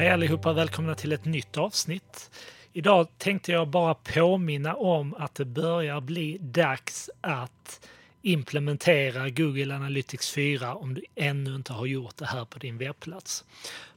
Hej allihopa, välkomna till ett nytt avsnitt. Idag tänkte jag bara påminna om att det börjar bli dags att implementera Google Analytics 4 om du ännu inte har gjort det här på din webbplats.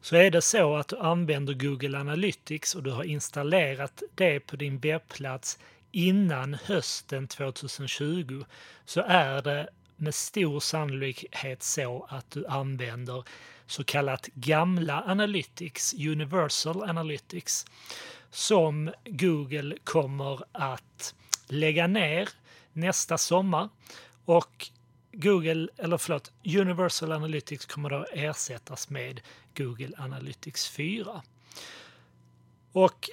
Så är det så att du använder Google Analytics och du har installerat det på din webbplats innan hösten 2020 så är det med stor sannolikhet så att du använder så kallat gamla Analytics, Universal Analytics, som Google kommer att lägga ner nästa sommar och Google, eller förlåt, Universal Analytics kommer då ersättas med Google Analytics 4. Och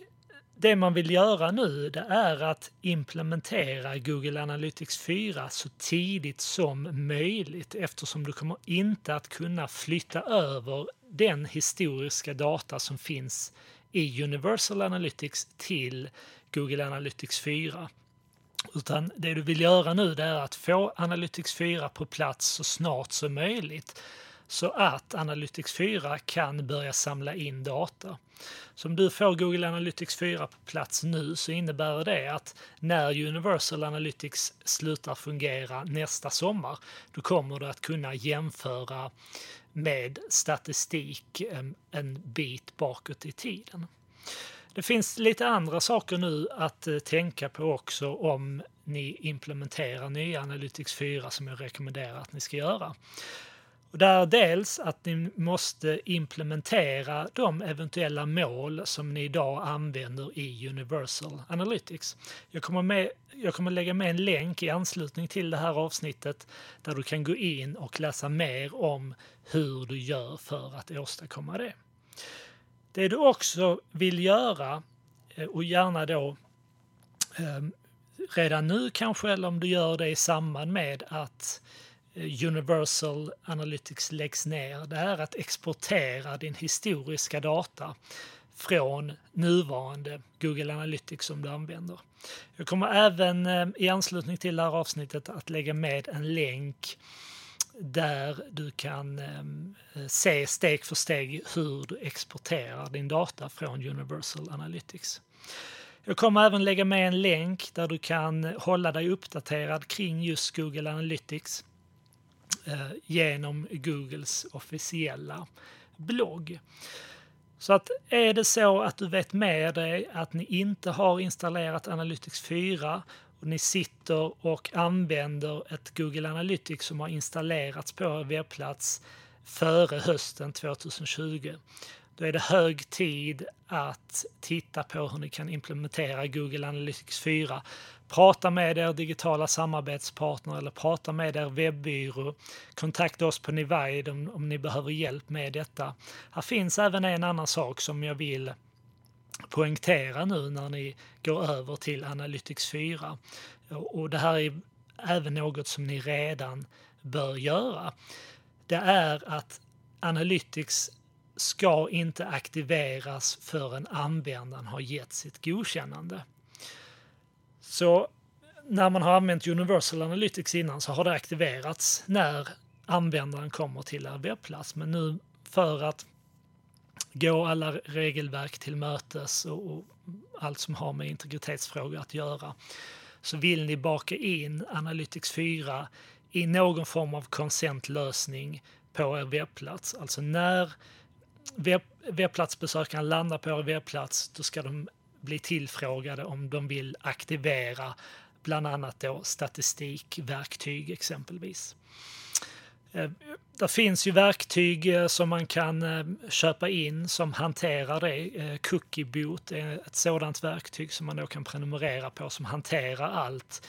det man vill göra nu det är att implementera Google Analytics 4 så tidigt som möjligt eftersom du kommer inte att kunna flytta över den historiska data som finns i Universal Analytics till Google Analytics 4. Utan det du vill göra nu det är att få Analytics 4 på plats så snart som möjligt så att Analytics 4 kan börja samla in data. Så om du får Google Analytics 4 på plats nu så innebär det att när Universal Analytics slutar fungera nästa sommar då kommer du att kunna jämföra med statistik en bit bakåt i tiden. Det finns lite andra saker nu att eh, tänka på också om ni implementerar nya Analytics 4 som jag rekommenderar att ni ska göra. Och det är dels att ni måste implementera de eventuella mål som ni idag använder i Universal Analytics. Jag kommer, med, jag kommer lägga med en länk i anslutning till det här avsnittet där du kan gå in och läsa mer om hur du gör för att åstadkomma det. Det du också vill göra eh, och gärna då eh, redan nu kanske eller om du gör det i samband med att Eh, Eh, Universal Analytics läggs ner, det är att exportera din historiska data från nuvarande Google Analytics som du använder. Jag kommer även eh, i anslutning till det här avsnittet att lägga med en länk där du kan eh, se steg för steg hur du exporterar din data från Universal Analytics. Jag kommer även lägga med en länk där du kan hålla dig uppdaterad kring just Google Analytics Eh, genom Googles officiella blogg. Så att är det så att du vet med dig att ni inte har installerat Analytics 4 och ni sitter och använder ett Google Analytics som har installerats på er webbplats före hösten 2020 då är det hög tid att titta på hur ni kan implementera Google Analytics 4. Prata med er digitala samarbetspartner eller prata med er webbyrå. Kontakta oss på Nivide om, om ni behöver hjälp med detta. Här finns även en annan sak som jag vill poängtera nu när ni går över till Analytics 4. Och det här är även något som ni redan bör göra. Det är att Analytics ska inte aktiveras förrän användaren har gett sitt godkännande. Så när man har använt Universal Analytics innan så har det aktiverats när användaren kommer till er webbplats. Men nu för att gå alla regelverk till mötes och, allt som har med integritetsfrågor att göra så vill ni baka in Analytics 4 i någon form av konsentlösning på er webbplats. Alltså när webbplatsbesökaren landar på er webbplats då ska de bli tillfrågade om de vill aktivera bland annat då statistikverktyg exempelvis. Eh, det finns ju verktyg eh, som man kan eh, köpa in som hanterar det. Cookieboot är ett sådant verktyg som man då kan prenumerera på som hanterar allt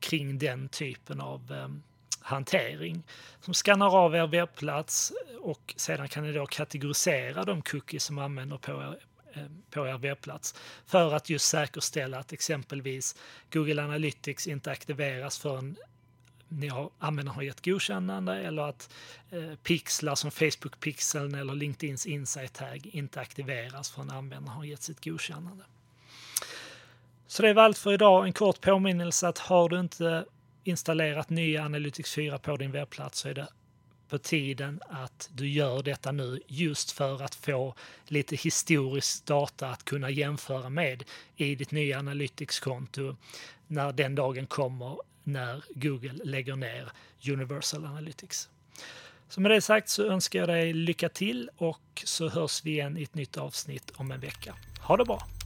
kring den typen av hantering som skannar av er webbplats och sedan kan ni då kategorisera de cookies som använder på er, eh, på er webbplats för att just säkerställa att exempelvis Google Analytics inte aktiveras förrän ni har, användaren har gett godkännande eller att eh, pixlar som Facebook pixeln eller LinkedIns insight tag inte aktiveras förrän användaren har gett sitt godkännande. Så det var allt för idag. En kort påminnelse att har du inte installerat nya Analytics 4 på din webbplats så är det på tiden att du gör detta nu just för att få lite historisk data att kunna jämföra med i ditt nya Analytics-konto när den dagen kommer när Google lägger ner Universal Analytics. Så med det sagt så önskar jag dig lycka till och så hörs vi igen i ett nytt avsnitt om en vecka. Ha det bra!